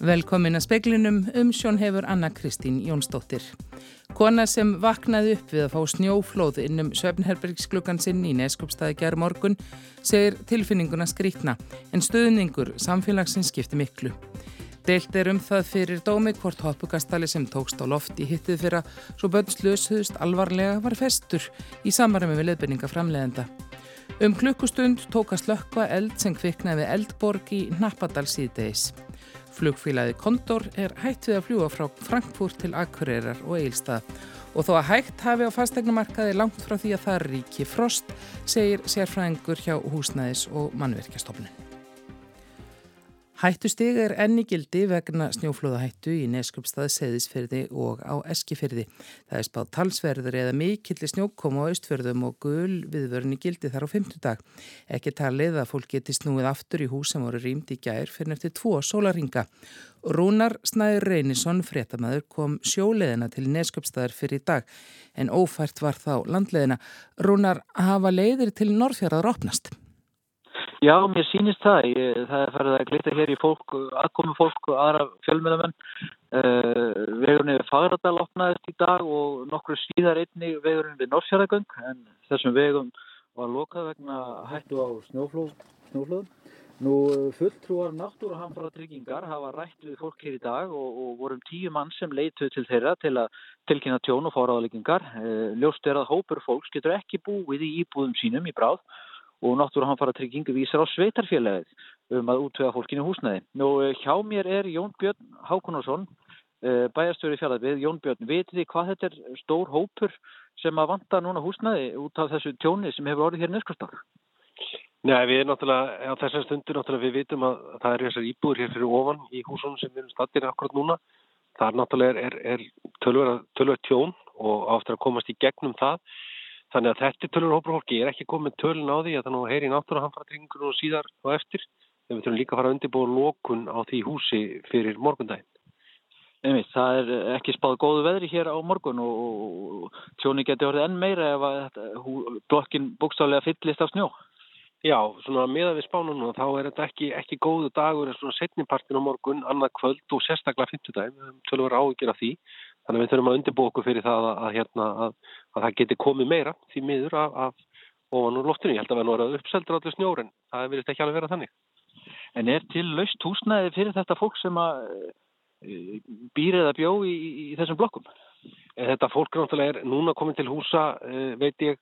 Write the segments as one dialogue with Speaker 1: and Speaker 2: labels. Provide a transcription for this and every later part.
Speaker 1: Velkomin að speklinum um sjón hefur Anna Kristín Jónsdóttir. Kona sem vaknaði upp við að fá snjóflóð innum Svefnherbergsklukkan sinn í Neskupstaði gerð morgun segir tilfinninguna skrítna en stöðningur samfélagsins skipti miklu. Deilt er um það fyrir dómi hvort hoppukastali sem tókst á loft í hittið fyrra svo bönn slösuðust alvarlega var festur í samarömi við leðbyrninga framleðenda. Um klukkustund tókast lökka eld sem kviknaði eldborg í Nappadal síðdeis. Flugfílaði Kondor er hægt við að fljúa frá Frankfurt til Akureyrar og Eilstað og þó að hægt hafi á fastegnumarkaði langt frá því að það ríki frost, segir sérfræðingur hjá húsnæðis og mannverkjastofnun. Hættustig er enni gildi vegna snjóflóðahættu í Neskjöpstað, Seðisferði og á Eskifyrði. Það er spáð talsverður eða mikillir snjókoma á Östfjörðum og gul viðvörni gildi þar á fymtudag. Ekki talið að fólk geti snúið aftur í hús sem voru rýmd í gær fyrir eftir tvo sólaringa. Rúnar Snæður Reynisson, fréttamaður, kom sjóleðina til Neskjöpstaðar fyrir dag en ófært var þá landleðina. Rúnar hafa leiðir til Norrfjörðar opnast.
Speaker 2: Já, mér sýnist það. Ég, það er farið að glita hér í fólk, aðkomi fólk og aðra fjölmjölamenn. Uh, eh, vegurinn við Fagradal opnaðist í dag og nokkru síðar einni vegurinn við Norrfjörðagöng en þessum vegum var lokað vegna hættu á snjóflóðum. Nú fulltrúar náttúru hamfara tryggingar hafa rætt við fólk hér í dag og, og vorum tíu mann sem leituð til þeirra til að tilkynna tjón og fáraðaleggingar. Uh, eh, ljóst er að hópur fólks getur ekki búið í íbúðum sínum í bráð og náttúruhanfara tryggingu vísar á sveitarfélagið um að útvega fólkinu húsnæði. Nú eh, hjá mér er Jón Björn Hákonarsson, eh, bæjarstöru í fjallabið. Jón Björn, veitir þið hvað þetta er stór hópur sem að vanda núna húsnæði út af þessu tjóni sem hefur orðið hér neskastar?
Speaker 3: Nei, við erum náttúrulega, á þessar stundur náttúrulega við vitum að það er þessar íbúður hér fyrir ofan í húsunum sem við erum stattir akkurat núna. Það er náttúrulega er, er tölverð tjón og áttur að komast í gegnum það. Þannig að þetta tölur hópur fólki er ekki komið tölun á því að það nú heyri náttúruhanfaratryggingur og síðar og eftir. En við þurfum líka að fara að undirbúa lókun á því húsi fyrir morgundaginn.
Speaker 2: Einmitt, það er ekki spáð góðu veðri hér á morgun og tjóni getur orðið enn meira ef að blokkin bókstálega fyllist af snjó.
Speaker 3: Já, svona meðan við spánum núna þá er þetta ekki, ekki góðu dagur en svona setnipartin á morgun, annað kvöld og sérstaklega höfum tölur áhugir af því. Þannig að við þurfum að undirbú okkur fyrir það að, að, hérna, að, að það geti komið meira því miður af, af ofan úr loftinu. Ég held að það verður að uppseldur allir snjórin. Það verður ekki alveg vera þannig.
Speaker 2: En er til laust húsnæði fyrir þetta fólk sem að e, býrið að bjó í, í, þessum blokkum?
Speaker 3: Þetta fólk náttúrulega er núna komið til húsa, e, veit ég,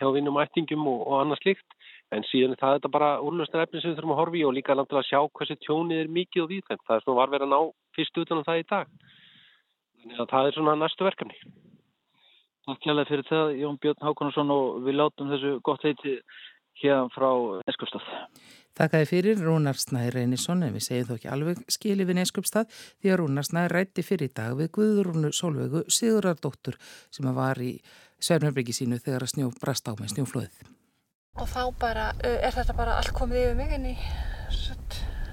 Speaker 3: hjá vinnum ættingum og, og annað slikt. En síðan það er þetta bara úrlöstur efni sem við þurfum að horfi og líka náttúrulega að sjá hversi tjónið er mikið og víðfengt. Það er svona var verið að ná fyrst utan á það í dag. Þannig að það er svona næstu verkefni.
Speaker 2: Takk hjálpa fyrir það Jón Björn Hákonarsson og við látum þessu gott heiti hérna frá Neskjöpstað.
Speaker 1: Þakkaði fyrir Rúnar Snæði Reynisson en við segjum þó ekki alveg skili við Neskjöpstað því að Rúnar Snæði rætti fyrir í dag við Guðrúnu Solveigu Sigurardóttur sem var í Svernarbyggi sínu þegar að snjó brast á með snjóflóðið.
Speaker 4: Og þá bara, er þetta bara allt komið yfir mig inn í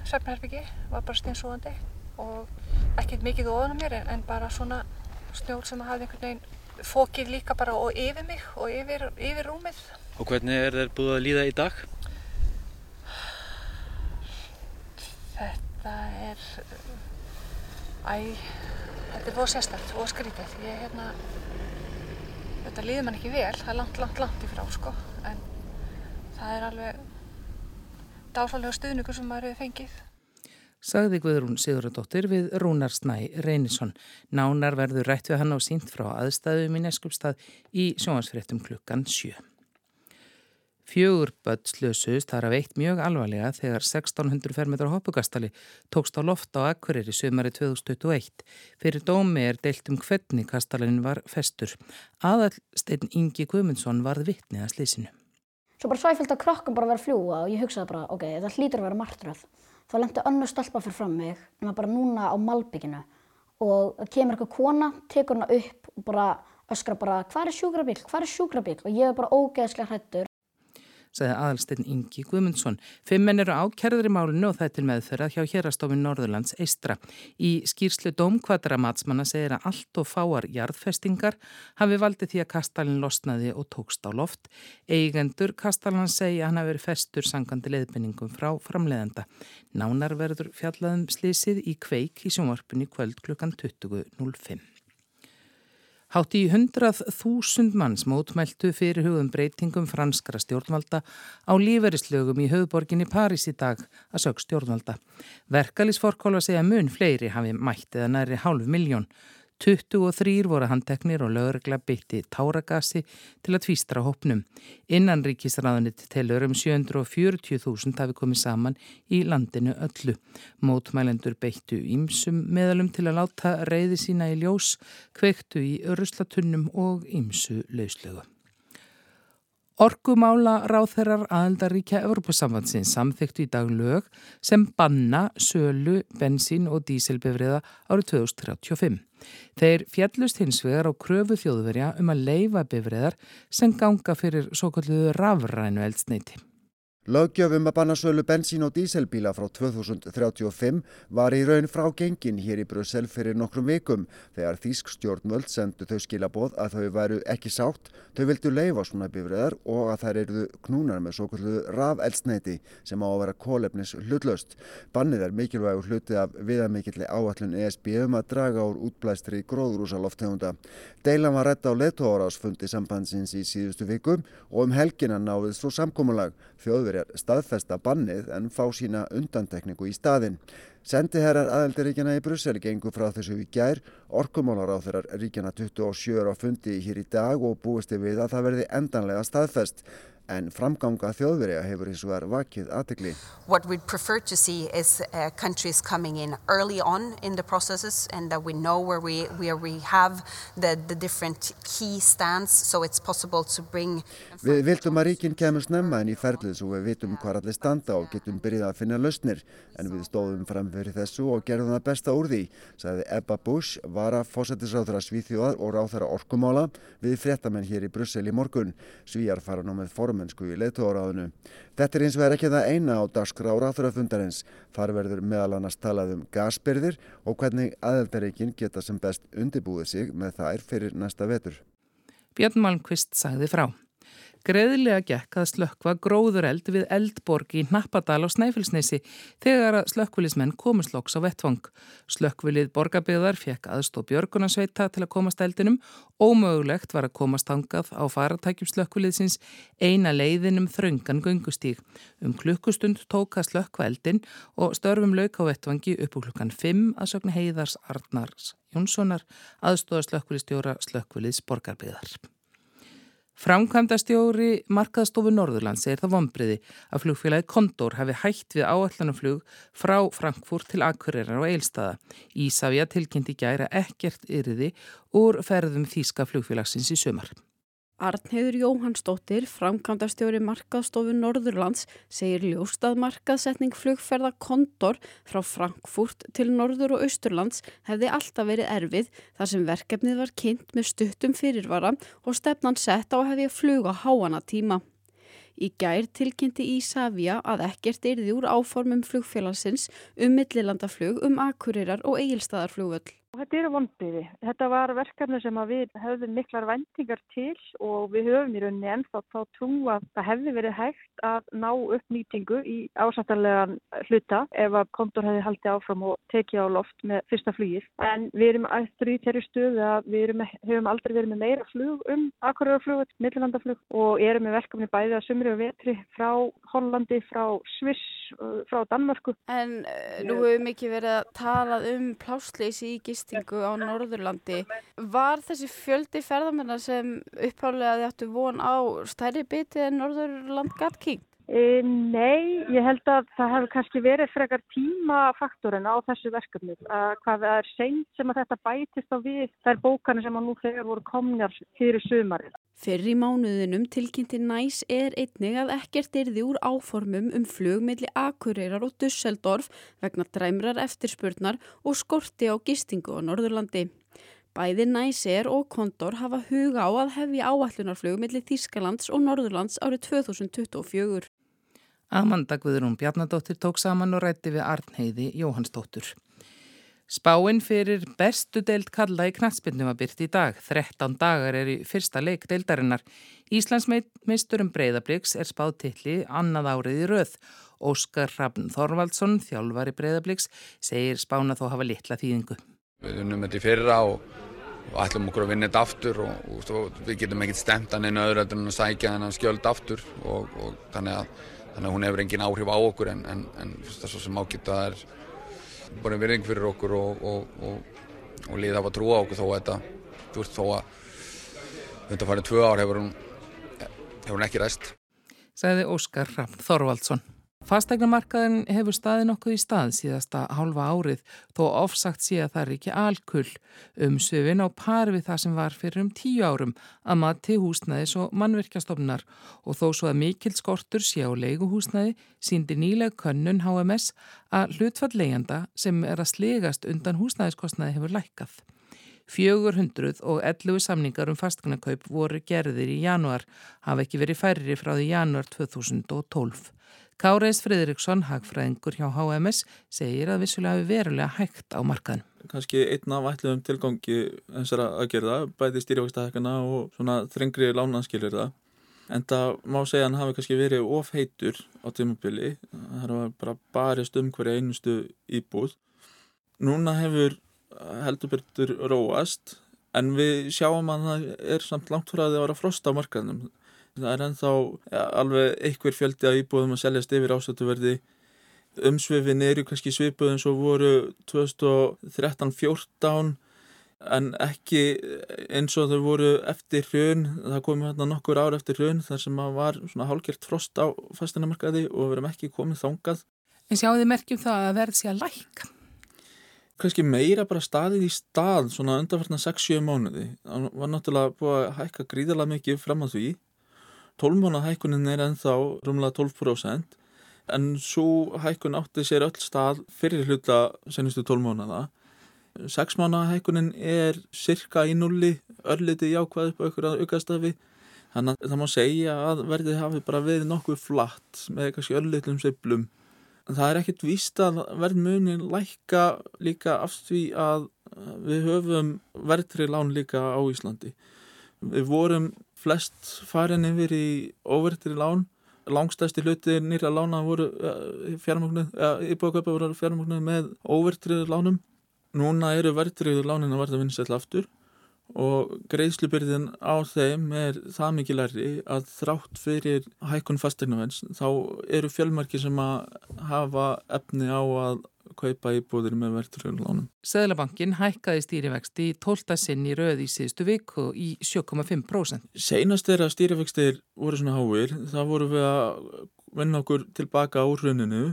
Speaker 4: Svernarbyggi, var bara steinsóðandi og ekkert mikið ofan á mér en, en bara svona snjór sem hafði einhvern veginn fókið líka bara og yfir mig og yfir, yfir rúmið.
Speaker 2: Og hvernig er þeir búið að líða í dag?
Speaker 4: Þetta er, æ, þetta er búið sérstært og skrítið. Ég, hérna, þetta líður mann ekki vel, það er langt, langt, langt ifrá, sko, en það er alveg dásalega stuðningur sem maður hefur fengið
Speaker 1: sagði Guðrún Sigurðardóttir við Rúnar Snæ Reynisson. Nánar verður rætt við hann á sínt frá aðstæðum í Neskupstað í sjónvarsfréttum klukkan 7. Fjögur börn slösuðist þar að veikt mjög alvarlega þegar 1600 fermetra hoppugastali tókst á loft á Akkurir í sömari 2021. Fyrir dómi er deilt um hvernig kastalinn var festur. Aðalsteinn Ingi Guðmundsson varð vittnið að slísinu.
Speaker 5: Svo bara svæfjöld að krokkum bara verið að fljúa og ég hugsaði bara, ok, það hlýtur að vera martröð þá lendi önnu stelpa fyrir fram mig nema bara núna á malbygginu. Og kemur eitthvað kona, tekur hana upp og bara öskra bara hvað er sjúkrabíl, hvað er sjúkrabíl og ég er bara ógeðslega hrættur
Speaker 1: sagði aðalstinn Ingi Guðmundsson. Fimmenn eru ákerður í málinu og það er til meðferðað hjá hérastofin Norðurlands eistra. Í skýrslu Dómkvadra matsmanna segir að allt og fáar jarðfestingar hafi valdið því að kastalinn losnaði og tókst á loft. Eigendur kastalinn segja að hann hafi verið festur sangandi leiðbenningum frá framleiðanda. Nánar verður fjallaðum slísið í kveik í sjónvarpunni kvöld klukkan 20.05. Hátt í hundrað þúsund manns mótmæltu fyrir hugum breytingum franskara stjórnvalda á líferislögum í höfuborginni París í dag að sög stjórnvalda. Verkalisforkóla segja mun fleiri hafi mætt eða næri hálf miljón. 23 voru handteknir og lögregla bytti táragasi til að tvístra hópnum. Innanríkisraðunit telur um 740.000 hafi komið saman í landinu öllu. Mótmælendur beittu ímsum meðalum til að láta reyði sína í ljós, kveiktu í ruslatunnum og ímsu lauslögu. Orkumála ráþeirar aðeldaríkja Evropasambandsins samþyktu í dag lög sem banna sölu, bensín og dísilbefriða árið 2035. Þeir fjallust hins vegar á kröfu þjóðverja um að leifa befriðar sem ganga fyrir svo kalluðu rafrænu eldsneiti.
Speaker 6: Löggjöfum að banna sölu bensín og díselbíla frá 2035 var í raun frá gengin hér í Brussel fyrir nokkrum vikum þegar Þísk stjórnvöld sendu þau skilaboð að þau væru ekki sátt, þau vildu leifa svona bifræðar og að þær eruðu knúnar með svo kallu rafelsneiti sem á að vera kólefnis hlutlaust. Bannið er mikilvægur hluti af viðamikilli áallun ESB um að draga úr útblæstri gróðrúsaloftegunda. Deilan var rétt á letóárásfundi sambandsins í síðustu vikum og um helgina náðið svo samkómulag þjóðveri Þjóðverjar staðfesta bannið en fá sína undantekningu í staðin. Sendiherrar aðeldaríkjana í Brussel gengur frá þessu í gær, orkumálar á þeirrar ríkjana 27 á fundi hér í dag og búist við að það verði endanlega staðfest en framganga þjóðverja hefur eins og er vakið aðtegli.
Speaker 7: What we'd prefer to see is uh, countries coming in early on in the processes and that we know where we, where we have the, the different key stands so it's possible to bring...
Speaker 6: Við viltum að ríkinn kemur snemma en í ferlið svo við vitum hvað allir standa og getum byrjað að finna lausnir en við stóðum fram fyrir þessu og gerðum það besta úr því, sagði Ebba Bush, vara fósættisráþara Svíþjóðar og ráþara orkumála við fréttamenn hér í Brussel í morgun. Svíjar fara nú með form formennsku í leituáraðinu. Þetta er eins og er ekki það eina á dagskrá ráþurafundarins. Þar verður meðal annars talað um gasbyrðir og hvernig aðeldareikin geta sem best undirbúið sig með þær fyrir næsta vetur.
Speaker 1: Björn Malmqvist sagði frá. Greðilega gekk að slökkva gróðureld við eldborg í Nappadal á Snæfellsnesi þegar að slökkvilismenn komusloks á vettvang. Slökkvilið borgarbygðar fekk aðstó Björgunarsveita til að komast eldinum. Ómögulegt var að komast hangað á faratækjum slökkviliðsins eina leiðinum þröngan göngustíg. Um klukkustund tóka slökkva eldin og störfum lauk á vettvangi upp úr klukkan 5 að sögna heiðars Arnars Jónssonar aðstóða slökkvilistjóra slökkviliðs borgarbygðar. Framkvæmdastjóri Markaðstofu Norðurland segir það vonbriði að flugfélagi Kondor hafi hætt við áallanumflug frá Frankfurt til Akureyrar og Eilstaða. Ísafja tilkynnti gæra ekkert yrði úr ferðum Þíska flugfélagsins í sömar.
Speaker 8: Arnheður Jóhannsdóttir, framkvæmdastjóri Markaðstofu Norðurlands, segir ljóst að markaðsetning flugferða Kondor frá Frankfurt til Norður og Austurlands hefði alltaf verið erfið þar sem verkefnið var kynnt með stuttum fyrirvara og stefnan sett á að hefði að fluga háana tíma. Í gær tilkynnti Ísafja að ekkert yrði úr áformum flugfélagsins um millilandaflug um Akureyrar og Egilstaðarflugvöll.
Speaker 9: Þetta eru vonbriði. Þetta var verkefni sem við höfðum miklar vendingar til og við höfum í rauninni ennþá þá trú að það hefði verið hægt að ná upp nýtingu í ásættarlegan hluta ef að kontor hefði haldið áfram og tekið á loft með fyrsta flugir. En við erum eftir í þeirri stöðu að við erum, höfum aldrei verið með meira flug um akkurörflug, millilandaflug og erum með verkefni bæði að sumri og vetri frá Hollandi, frá Sviss, frá Danmarku.
Speaker 8: En uh, nú hefur mikið verið að talað um plássleysi í gistingu á Norðurlandi. Var þessi fjöldi ferðamennar sem upphálega þið áttu von á stærri biti en Norðurland Gatking?
Speaker 9: E, nei, ég held að það hefur kannski verið frekar tímafaktorinn á þessu verkefni. Hvað það er seint sem að þetta bætist á við þær bókana sem að nú þegar voru komnjar fyrir sumarið.
Speaker 8: Fyrir í mánuðinum tilkynnti næs er einnig að ekkert yrði úr áformum um flugmiðli Akureyrar og Dusseldorf vegna dræmrar eftirspurnar og skorti á gistingu á Norðurlandi. Bæði Næsér og Kondor hafa huga á að hefja áallunarflug millir Þískalands og Norðurlands árið 2024.
Speaker 1: Amanda Guðrún Bjarnadóttir tók saman og rætti við Arnheiði Jóhannsdóttur. Spáinn fyrir bestu deild kalla í knatsbyrnu var byrt í dag. 13 dagar er í fyrsta leik deildarinnar. Íslandsmeisturum Breiðabliks er spáð tilli annað árið í röð. Óskar Hrafn Þorvaldsson, þjálfari Breiðabliks, segir spána þó hafa litla þýðingu.
Speaker 10: Við unnum þetta í fyrra og, og ætlum okkur að vinna þetta aftur og, og, og við getum ekkert stemt hann einu öðru en að sækja þennan skjöld aftur og þannig að, þannig að hún hefur engin áhrif á okkur en, en, en það sem ágita er bara virðing fyrir okkur og, og, og, og liða að trúa okkur þó að þetta, þú veist, þó að þetta farið tvö ár hefur hún, hefur hún ekki ræst.
Speaker 1: Sæði Óskar Raffn Þorvaldsson. Fastegnamarkaðin hefur staði nokkuð í stað síðasta hálfa árið þó ofsagt sé að það er ekki alkull um söfin á par við það sem var fyrir um tíu árum að mati húsnæðis og mannverkjastofnar og þó svo að mikil skortur sé á leiguhúsnæði síndi nýleg könnun HMS að hlutfall leigjanda sem er að slegast undan húsnæðiskostnæði hefur lækkað. 411 samningar um fastegnakaup voru gerðir í januar, hafa ekki verið færri frá því januar 2012. Káreis Fridriksson, hagfræðingur hjá HMS, segir að vissulega hafi verulega hægt á markaðin.
Speaker 11: Kanski einn af ætluðum tilgangi þessara aðgerða, bæði stýrjókstahækana og svona þrengri lánanskilir það. En það má segja að hann hafi kannski verið ofheitur á tímabili. Það var bara barist um hverja einustu íbúð. Núna hefur heldurbertur róast en við sjáum að það er samt langt frá að það var að frosta á markaðnum. Það er ennþá alveg einhver fjöldi að íbúðum að seljast yfir ástötuverði. Umsvifin eru kannski svipuðum svo voru 2013-14 en ekki eins og þau voru eftir hrjön. Það komi hérna nokkur ár eftir hrjön þar sem var svona hálgjört frost á fastinamarkaði og við verum ekki komið þángað.
Speaker 1: En sjáu þið merkjum það að verð sér að læka?
Speaker 11: kannski meira bara staðið í stað svona undanferna 6-7 mánuði það var náttúrulega búið að hækka gríðarlega mikið fram að því 12 mánu hækkunin er ennþá rúmlega 12% en svo hækkun átti sér öll stað fyrir hluta senustu 12 mánuða 6 mánu hækkunin er cirka í nulli örliti jákvæð upp aukur að aukastafi þannig að það má segja að verðið hafi bara verið nokkuð flatt með kannski örlitlum seiflum það er ekkert víst að verðmunin lækka líka af því að við höfum verðri lán líka á Íslandi. Við vorum flest farin yfir í óvertri lán. Langstæsti hluti nýra lána voru uh, fjármögnuð, uh, íbúðköpa voru fjármögnuð með óvertriður lánum. Núna eru vertriður lánin að verða vinsætla aftur og greiðslubyrðin á þeim er það mikið lærri að þrátt fyrir hækkun fastegnavens þá eru fjölmarki sem að hafa efni á að kaupa íbúðir með verðurlunum.
Speaker 1: Sæðlabankin hækkaði stýrivexti í 12. sinn í röð í síðustu viku í 7,5%.
Speaker 11: Seinast er að stýrivextir voru svona háir, það voru við að vinna okkur tilbaka á hruninu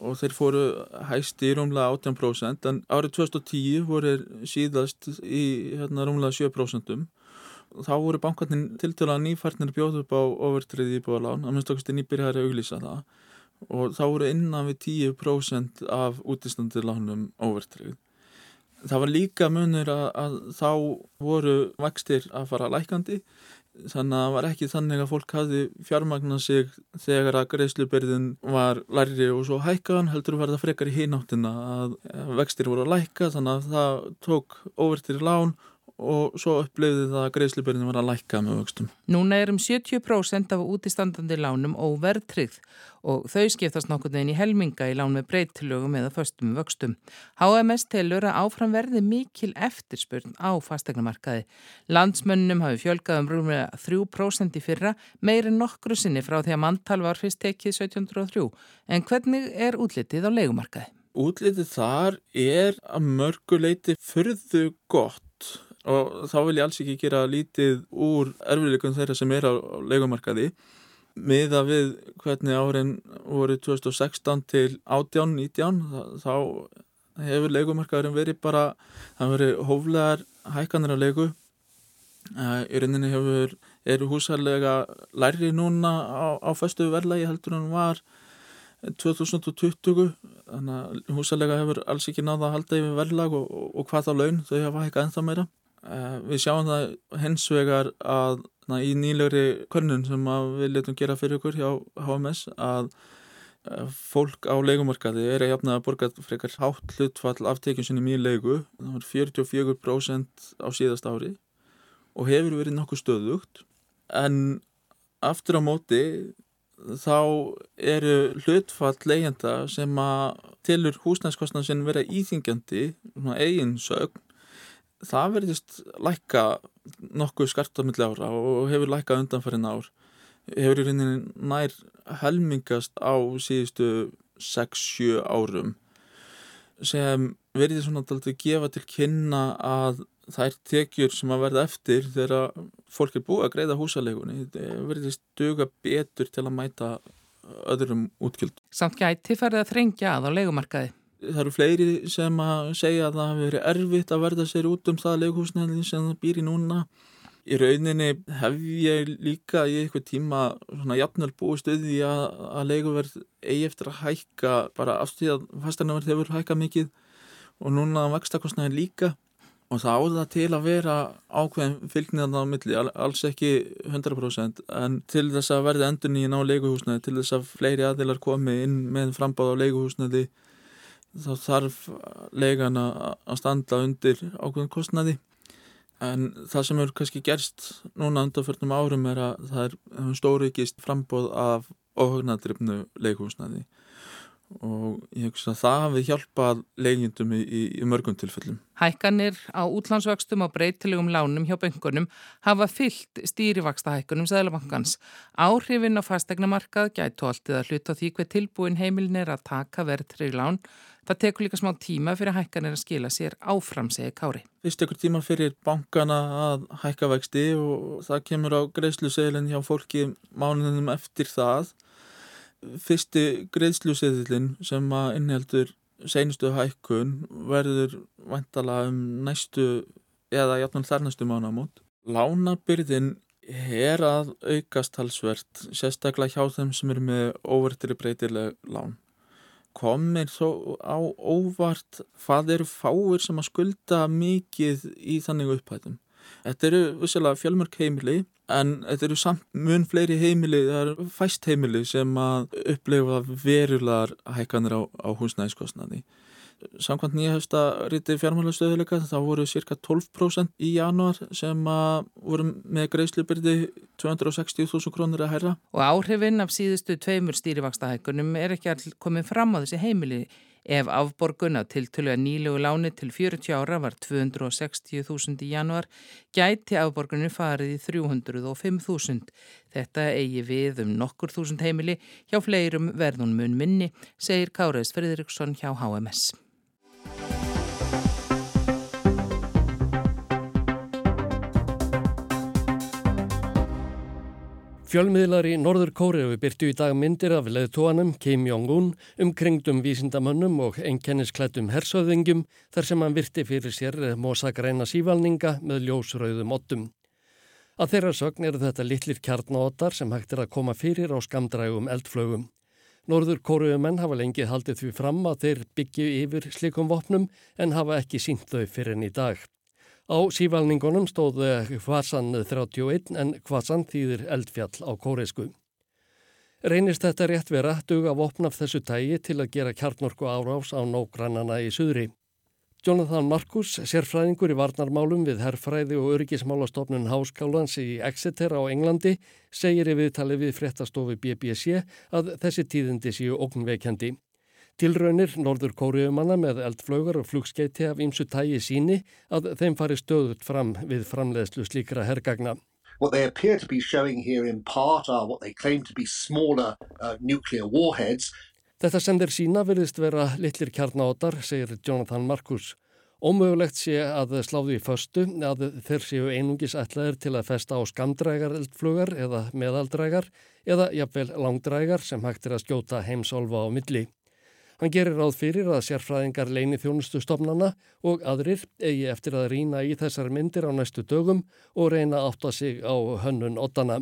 Speaker 11: og þeir fóru hæst í rúmlega 18% en árið 2010 voru síðast í hérna, rúmlega 7% þá voru bankarnir til til að nýfarnir bjóðu upp á overtriði íbúðalán, að minnst okkar nýbyrjar að auglýsa það. Og þá voru innan við 10% af útistandir lánum óvertrið. Það var líka munur að, að þá voru vextir að fara lækandi þannig að það var ekki þannig að fólk hafi fjármagnað sig þegar að greiðslubyrðin var lærri og svo hækkaðan heldur var það frekar í hináttina að vextir voru að lækka þannig að það tók óvertir lán og svo upplefði það að greiðslubyrðin var að lækka með vöxtum.
Speaker 1: Núna er um 70% af útistandandi lánum óverðtryggð og þau skiptast nokkur neginn í helminga í lán með breytilögum eða föstum vöxtum. HMS telur að áfram verði mikil eftirspurn á fastegnamarkaði. Landsmönnum hafi fjölgað um rúmlega 3% í fyrra, meirinn nokkru sinni frá því að manntal var fyrst tekið 1703. En hvernig er útlitið á leikumarkaði?
Speaker 11: Útlitið þar er að mörguleiti fyrðu gott og þá vil ég alls ekki gera lítið úr erfiðleikum þeirra sem er á leikumarkaði miða við hvernig árin voru 2016 til 18-19 þá hefur leikumarkaðurinn verið bara það verið hóflegar hækkanir af leiku í rauninni hefur eru húsarlega lærri núna á, á föstu verðlagi heldur en var 2020 þannig að húsarlega hefur alls ekki náða að halda yfir verðlag og, og, og hvað þá laun þau hafa hækkað ennþá meira við sjáum það hens vegar að na, í nýlegri könnun sem við letum gera fyrir okkur hjá HMS að eh, fólk á leikumarkaði er að jafna að borga frekar hátt hlutfall aftekjum sinni mjög leiku, það var 44% á síðast ári og hefur verið nokkuð stöðugt. En aftur á móti þá eru hlutfall leigjenda sem að tilur húsnæðskostnað sem vera íþingjandi eigin sögn það verðist lækka nokkuð skarpt á milli ára og hefur lækkað undanfærin ár hefur í rauninni nær helmingast á síðustu 6-7 árum sem verður svona að gefa til kynna að þær tekjur sem að verða eftir þegar fólk er búið að greiða húsalegunni verður stuga betur til að mæta öðrum útgjöld.
Speaker 1: Samt gæti ferði að þrengja að á legumarkaði.
Speaker 11: Það eru fleiri sem að segja að það hefur verið erfitt að verða sér út um það leguhúsnæðin sem það býr í núna. Í rauninni hef ég líka í eitthvað tíma svona jafnvel búið stuði að, að leguverð eigi eftir að hækka bara afstíð að fastanarverð hefur hækkað mikið og núna vextakostnaðin líka og það áða til að vera ákveðin fylgniðan á milli, alls ekki 100% en til þess að verði endur nýjum á leikuhúsnaði, til þess að fleiri aðilar komi inn með frambáð á leikuhúsnaði þá þarf leigan að standa undir ákveðin kostnaði. En það sem eru kannski gerst núna undanförnum árum er að það er stórikist frambóð af óhugnadrifnu leikuhúsnaði og ég hugsa að það hafi hjálpað legjendum í, í, í mörgum tilfellum.
Speaker 1: Hækkanir á útlandsvöxtum á breytilegum lánum hjá böngunum hafa fyllt stýrivaksta hækkunum Sæðlabankans. Áhrifin á fastegnamarkað gætu alltið að hluta því hver tilbúin heimilin er að taka verðtrið lán. Það tekur líka smá tíma fyrir hækkanir að skila sér áfram, segir Kári.
Speaker 11: Fyrst tekur tíma fyrir bankana að hækka vexti og það kemur á greiðsluseglinn hjá fólki mánuðum eftir það fyrsti greiðsluseðilinn sem að innheldur seinustu hækkun verður vantala um næstu eða játnum þar næstu mánamót. Lánabyrðin er að aukast halsvert, sérstaklega hjá þeim sem eru með óvertri breytileg lán. Komir þó á óvart hvað eru fáir sem að skulda mikið í þannig upphættum. Þetta eru vissilega fjölmörk heimili en þetta eru samt mun fleiri heimili, það eru fæst heimili sem að upplefa verulegar hækkanir á, á húsnæðiskostnaði. Samkvæmt nýjahöfsta ríti fjármálastöðuleika þá voru cirka 12% í januar sem voru með greiðslubyrði 260.000 krónir að herra.
Speaker 1: Og áhrifin af síðustu tveimur stýrivaksta hækkunum er ekki all komið fram á þessi heimili Ef afborgun á tiltölu að nýlegu láni til 40 ára var 260.000 í januar, gæti afborgunni farið í 305.000. Þetta eigi við um nokkur þúsund heimili hjá fleirum verðunmun minni, segir Káraðs Fridriksson hjá HMS.
Speaker 12: Fjölmiðlar í Norður Kóriðu byrtu í dag myndir af leðtóanum Kim Jong-un umkringdum vísindamönnum og enkennisklættum hersöðingum þar sem hann virti fyrir sér mosagræna sívalninga með ljósrauðum ottum. Að þeirra sögn eru þetta litlir kjarnátar sem hægt er að koma fyrir á skamdrægum eldflögum. Norður Kóriðumenn hafa lengið haldið því fram að þeir byggju yfir slikum vopnum en hafa ekki sínt þau fyrir enn í dag. Á sívalningunum stóðu Hvasan 31 en Hvasan þýðir eldfjall á kóreisku. Reynist þetta rétt vera duga vopnaf þessu tægi til að gera kjarnorku árás á nógrannana í suðri. Jonathan Marcus, sérfræðingur í varnarmálum við herrfræði og öryggismálastofnun Háskálans í Exeter á Englandi, segir í viðtali við fréttastofu BBC að þessi tíðindi séu ógnveikjandi. Tilraunir Norður Kóriumanna með eldflögar og flugskeiti af ýmsu tægi síni að þeim fari stöðut fram við framleiðslu slíkra herrgagna.
Speaker 13: What they appear to be showing here in part are what they claim to be smaller uh, nuclear warheads.
Speaker 12: Þetta sem þeir sína verðist vera litlir kjarnátar, segir Jonathan Marcus. Ómögulegt sé að sláðu í föstu að þeir séu einungis ætlaðir til að festa á skamdrægar eldflugar eða meðaldrægar eða jafnvel langdrægar sem hægt er að skjóta heimsólfa á milli. Hann gerir ráð fyrir að sérfræðingar leini þjónustu stofnana og aðrir eigi eftir að rýna í þessar myndir á næstu dögum og reyna átta sig á hönnun ottana.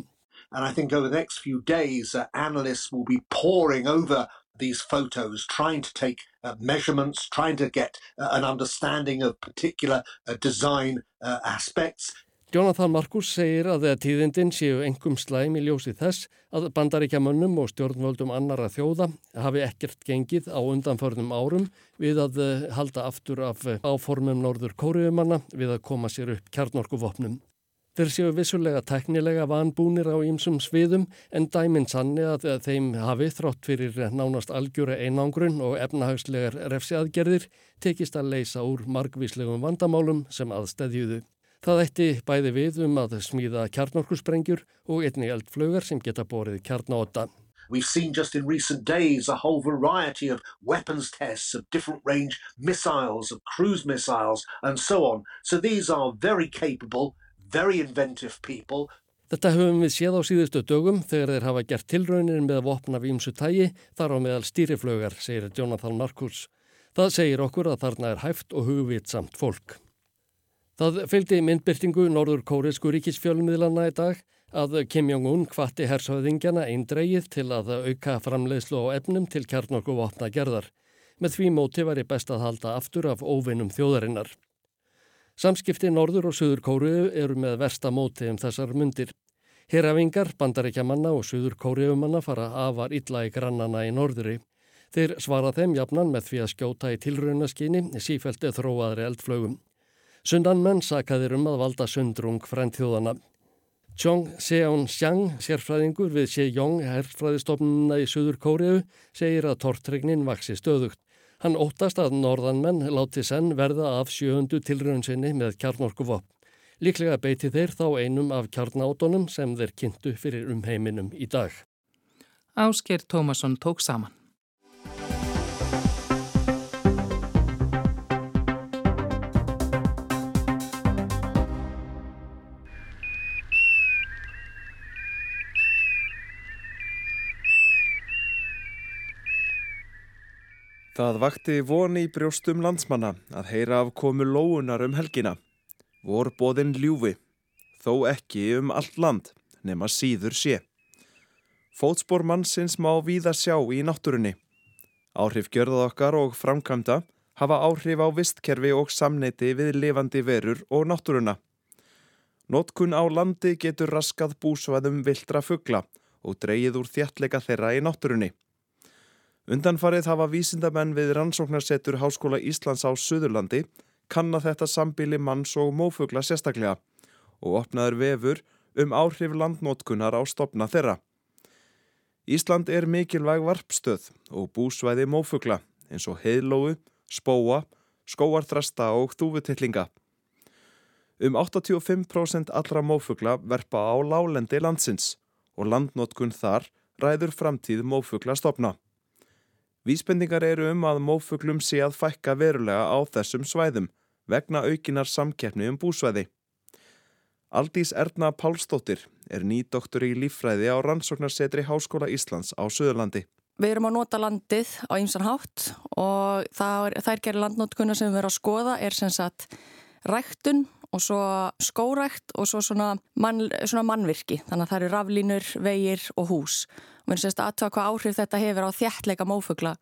Speaker 13: And I think over the next few days uh, analysts will be pouring over these photos, trying to take uh, measurements, trying to get uh, an understanding of particular uh, design uh, aspects.
Speaker 12: Jonathan Markus segir að þegar tíðindin séu engum slæm í ljósi þess að bandaríkjamönnum og stjórnvöldum annara þjóða hafi ekkert gengið á undanförnum árum við að eh, halda aftur af eh, áformum norður kóriumanna við að koma sér upp kjarnorkuvopnum. Þeir séu vissulega teknilega vanbúnir á ýmsum sviðum en dæminn sanni að þeim hafi þrátt fyrir nánast algjöra einangrun og efnahagslegar refsiaðgerðir tekist að leysa úr margvíslegum vandamálum sem aðstæðjuðu. Það eitti bæði við um að smíða kjarnorkusprengjur og einni eldflögar sem geta borið kjarnáta.
Speaker 13: We've seen just in recent days a whole variety of weapons tests of different range missiles, of cruise missiles and so on. So these are very capable, very inventive people.
Speaker 12: Þetta höfum við séð á síðustu dögum þegar þeir hafa gert tilraunir með vopna við ímsu tægi þar á meðal stýriflögar, segir Jonathan Markus. Það segir okkur að þarna er hæft og hugvitsamt fólk. Það fylgdi myndbyrtingu Norður Kóresku ríkisfjölmiðlana í dag að Kim Jong-un hvati hersöðingjana eindreið til að auka framleiðslu á efnum til kjarnorku vopna gerðar. Með því móti var ég best að halda aftur af óvinnum þjóðarinnar. Samskipti Norður og Suður Kóriu eru með versta móti um þessar myndir. Herafingar, bandaríkjamanna og Suður Kóriumanna fara afar illa í grannana í Norðuri. Þeir svara þeim jafnan með því að skjóta í tilraunaskinni sífælti þróaðri eldflögum. Sundanmenn sakaðir um að valda sundrung frænþjóðana. Chong Seon-Xiang, sérfræðingur við Sejong, herrfræðistofnuna í Suður Kóriðu, segir að tortregnin vaksi stöðugt. Hann óttast að norðanmenn láti senn verða af sjöhundu tilraunsinni með kjarnorkuvop. Líklega beiti þeir þá einum af kjarnátonum sem þeir kynntu fyrir umheiminum í dag.
Speaker 1: Ásker Tómasson tók saman.
Speaker 14: Það vakti voni í brjóstum landsmanna að heyra af komu lóunar um helgina. Vor bóðin ljúfi, þó ekki um allt land, nema síður sé. Fótspór mannsins má víða sjá í náttúrunni. Áhrif gjörða okkar og framkvæmda hafa áhrif á vistkerfi og samneiti við lifandi verur og náttúruna. Nótkun á landi getur raskað búsvæðum viltra fuggla og dreyið úr þjallega þeirra í náttúrunni. Undanfarið hafa vísindamenn við rannsóknarsetur Háskóla Íslands á Suðurlandi kanna þetta sambili manns og mófugla sérstaklega og opnaður vefur um áhrif landnótkunar á stopna þeirra. Ísland er mikilvæg varpstöð og búsvæði mófugla eins og heilóu, spóa, skóarþrasta og þúfutillinga. Um 85% allra mófugla verpa á lálendi landsins og landnótkun þar ræður framtíð mófugla stopna. Vísbendingar eru um að mófuglum sé að fækka verulega á þessum svæðum vegna aukinar samkeppni um búsvæði. Aldís Erna Pálsdóttir er nýdoktor í líffræði á rannsóknarsetri Háskóla Íslands á Suðurlandi.
Speaker 15: Við erum að nota landið á ýmsan hátt og það er, er gerði landnótkunna sem við erum að skoða er sem sagt ræktun og svo skórækt og svo svona, mann, svona mannvirki. Þannig að það eru raflínur, vegir og hús erum sérst aðtöða hvað áhrif þetta hefur á þjættleika mófugla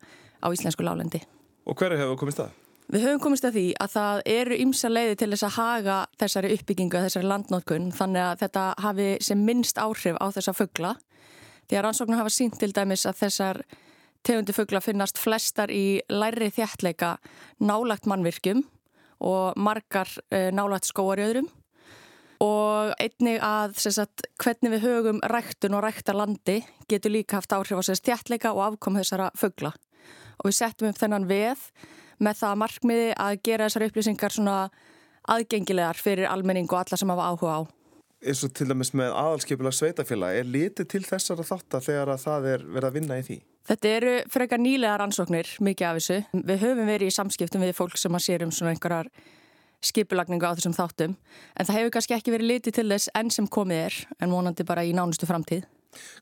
Speaker 15: á íslensku lálendi.
Speaker 14: Og hverju hefur komist það?
Speaker 15: Við höfum komist að því að það eru ymsa leiði til þess að haga þessari uppbyggingu, þessari landnótkun, þannig að þetta hafi sem minnst áhrif á þessa fuggla. Því að rannsóknum hafa sínt til dæmis að þessar tegundi fuggla finnast flestar í læri þjættleika nálagt mannvirkjum og margar uh, nálagt skóarjöðrum og einnig að sagt, hvernig við högum ræktun og ræktarlandi getur líka haft áhrif á stjætleika og afkom þessara fuggla og við settum upp þennan veð með það markmiði að gera þessar upplýsingar svona aðgengilegar fyrir almenning og alla sem hafa áhuga á.
Speaker 14: Eins og til dæmis með aðalskipula sveitafélag, er litið til þessara þáttar þegar að það er verið að vinna í því?
Speaker 15: Þetta eru frekar nýlega rannsóknir, mikið af þessu. Við höfum verið í samskiptum við fólk sem að sér um svona einhverjar skipulagningu á þessum þáttum en það hefur kannski ekki verið litið til þess enn sem komið er en vonandi bara í nánustu framtíð.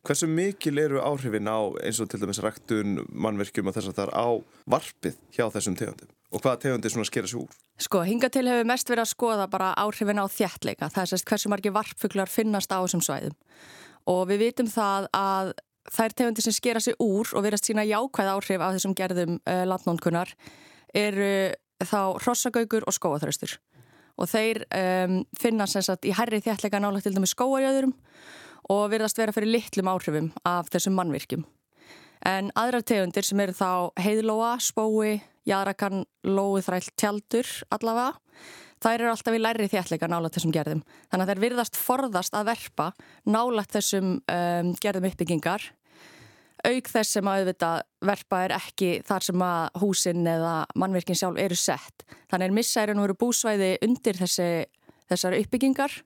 Speaker 14: Hversu mikil eru áhrifin á eins og til dæmis ræktun mannverkjum og þess að það er á varpið hjá þessum tegundum og hvaða tegundir svona skera sér úr?
Speaker 15: Sko, hinga til hefur mest verið að skoða bara áhrifin á þjættleika, það er sérst hversu margi varpfuglar finnast á þessum svæðum og við vitum það að þær tegundir sem skera sig úr og verðast sína jákvæð áhrif af þessum gerðum uh, landnónkunar eru þá hrossagaugur og skóaþraustur og þeir um, finna sem sagt í herri þjætleika nála til dæmi skóarjöðurum og verðast vera fyrir litlum áhrifum af þessum mannvirkjum. En aðrar tegundir sem eru þá heiðlóa, spói, jæðrakan, lóið tjaldur allavega þær eru alltaf í læri þjætleika nálat þessum gerðum. Þannig að þær virðast forðast að verpa nálat þessum um, gerðum uppbyggingar auk þess sem að auðvitað verpa er ekki þar sem að húsin eða mannverkin sjálf eru sett. Þannig er missærið nú eru búsvæði undir þessi, þessar uppbyggingar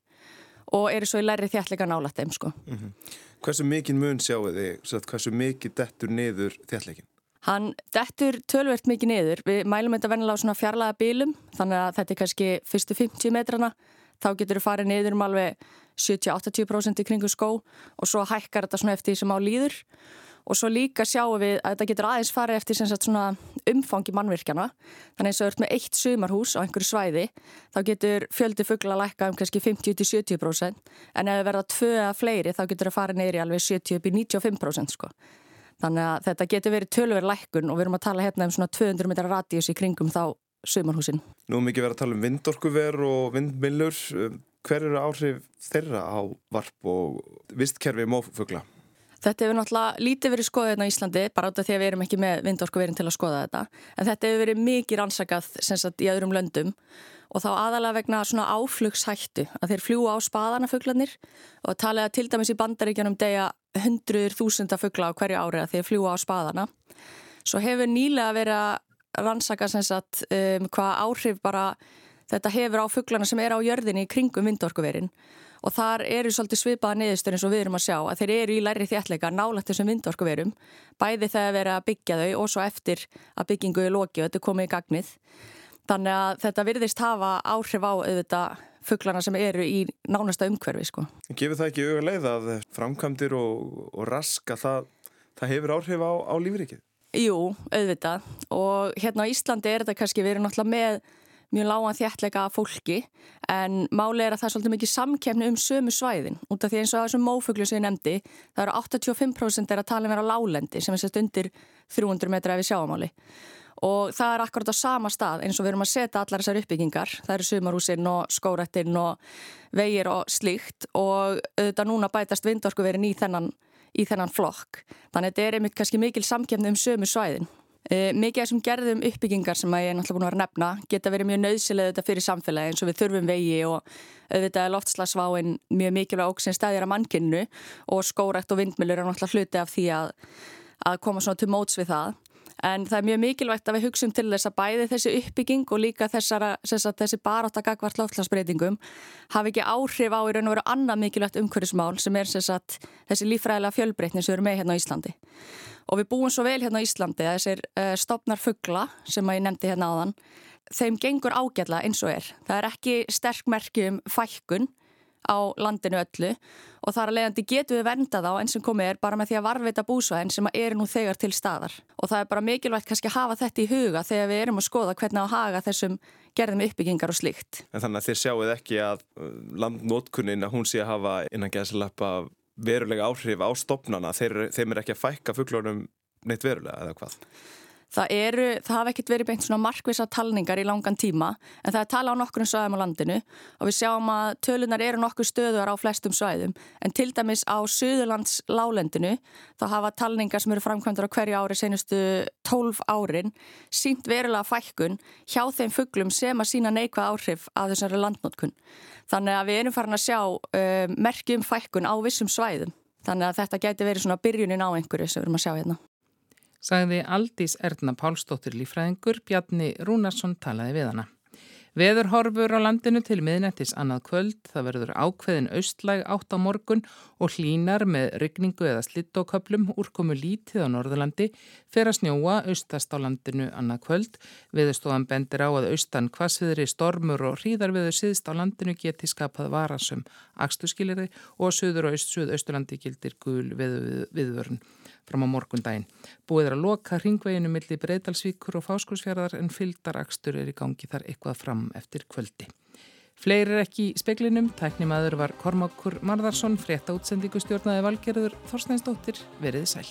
Speaker 15: og eru svo í læri þjætleika nálat þeim sko. Mm -hmm.
Speaker 14: Hversu mikið mun sjáu þið, hversu mikið dettur niður þjætleikin?
Speaker 15: Hann dettur tölvert mikið niður. Við mælum þetta vennilega á svona fjarlaga bílum þannig að þetta er kannski fyrstu 50 metrana. Þá getur þú farið niður um alveg 70-80% í kringu skó og svo hækkar þetta svona eftir því sem á líður. Og svo líka sjáum við að þetta getur aðeins farið eftir sagt, umfangi mannvirkjana. Þannig að að þú ert með eitt sumarhús á einhverju svæði þá getur fjöldi fuggla að lækka um kannski 50-70% en ef það verða tvö eða fleiri þá getur það farið neyri alveg 70-95% sko. Þannig að þetta getur verið tölver lækkun og við erum að tala hérna um svona 200 metrar radíus í kringum þá sömarhúsin.
Speaker 14: Nú mikið verið að tala um vindorkuver og vindmillur. Hver eru áhrif þeirra á varp og vistkerfi mófugla?
Speaker 15: Þetta hefur náttúrulega lítið verið skoðað hérna í Íslandi, bara átta því að við erum ekki með vindorkuverin til að skoða þetta. En þetta hefur verið mikið rannsakað sagt, í öðrum löndum og þá aðalega vegna svona áflugshættu að þeir fljúa á spaðana fuglanir og talaða til dæmis í bandaríkjanum degja hundruður þúsunda fuggla á hverju ári að þeir fljúa á spaðana. Svo hefur nýlega verið að rannsaka sagt, um, hvað áhrif bara þetta hefur á fugglana sem er á jörðinni kringum vindorkuverin og þar eru svolítið svipaða niðurstur eins og við erum að sjá að þeir eru í læri þjætleika nálægt þessum vindorkuverum bæði þegar verið að byggja þau og svo eftir að byggingu er lokið og þetta er komið í gagnið. Þannig að þetta virðist hafa áhrif á auðvitað fugglana sem eru í nánasta umhverfi sko.
Speaker 14: Gefur það ekki auga leið að framkvæmdir og, og raska það, það hefur áhrif á, á lífrikið?
Speaker 15: Jú, auðvitað og hérna á Íslandi er þetta kannski verið náttúrulega með mjög lágan þjættleika fólki en máli er að það er svolítið mikið samkefni um sömu svæðin. Út af því eins og þessum mófuglu sem ég nefndi það eru 85% er að tala vera lálendi sem er sett undir 300 metra ef við sjáumáli og það er akkurat á sama stað eins og við erum að setja allar þessar uppbyggingar. Það eru sumarhúsinn og skórættin og vegir og slíkt. Og auðvitað núna bætast vindorkuverin í þennan, í þennan flokk. Þannig að þetta er einmitt kannski mikil samkjöfni um sömu svæðin e, mikið af þessum gerðum uppbyggingar sem ég er náttúrulega búin að vera að nefna geta verið mjög nöðsilega þetta fyrir samfélagi eins og við þurfum vegi og auðvitað er loftslagsváin mjög mikilvæg óg sem stæðir að mannkynnu og skórætt og vindmjölur er náttúrulega hluti af því að, að koma svona til móts við það En það er mjög mikilvægt að við hugsun til þess að bæði þessi uppbygging og líka þessara, þessi barátt að gagvart láttlagsbreytingum hafi ekki áhrif á í raun og veru annað mikilvægt umhverfismál sem er sagt, þessi lífræðilega fjölbreytni sem við erum með hérna á Íslandi. Og við búum svo vel hérna á Íslandi að þessir uh, stopnar fuggla sem ég nefndi hérna áðan, þeim gengur ágjalla eins og er. Það er ekki sterk merki um fækkun á landinu öllu og þar að leiðandi getum við vernda þá eins sem komið er bara með því að varveita búsvæðin sem er nú þegar til staðar og það er bara mikilvægt kannski að hafa þetta í huga þegar við erum að skoða hvernig að haga þessum gerðum uppbyggingar og slíkt.
Speaker 14: En þannig að þér sjáuð ekki að uh, landnótkunnin að hún sé að hafa innan gæðslappa verulega áhrif á stopnana, þeir, þeim er ekki að fækka fugglónum neitt verulega eða hvað?
Speaker 15: Það, eru, það hafa ekkert verið beint svona markvisa talningar í langan tíma en það er tala á nokkrum svæðum á landinu og við sjáum að tölunar eru nokkur stöðuar á flestum svæðum en til dæmis á Suðurlands lálendinu þá hafa talningar sem eru framkvæmdur á hverju ári senustu 12 árin sínt verulega fækkun hjá þeim fugglum sem að sína neikvað áhrif af þessari landnótkun. Þannig að við erum farin að sjá uh, merkjum fækkun á vissum svæðum. Þannig að þetta geti verið svona byrjunin á einhverju sem við erum að sjá hérna
Speaker 1: sagði Aldís Erna Pálsdóttir lífræðingur, Bjarni Rúnarsson talaði við hana. Veður horfur á landinu til miðnættis annað kvöld, það verður ákveðin austlæg átt á morgun og hlínar með ryggningu eða slittóköplum úrkomu lítið á Norðurlandi fer að snjóa austast á landinu annað kvöld. Veðurstofan bendir á að austan hvasviðri stormur og hríðarveður síðst á landinu geti skapað varasum axtuskilirði og söður og aust-suðausturlandi gildir gul viðvörun fram á morgundaginn. Búið er að loka ringveginu millir Breidalsvíkur og Fáskursfjörðar en fyldarakstur er í gangi þar eitthvað fram eftir kvöldi. Fleiri er ekki í speklinum, tæknimaður var Kormákur Marðarsson, frétta útsendingu stjórnaði valgerður Þorsteinsdóttir, veriði sæl.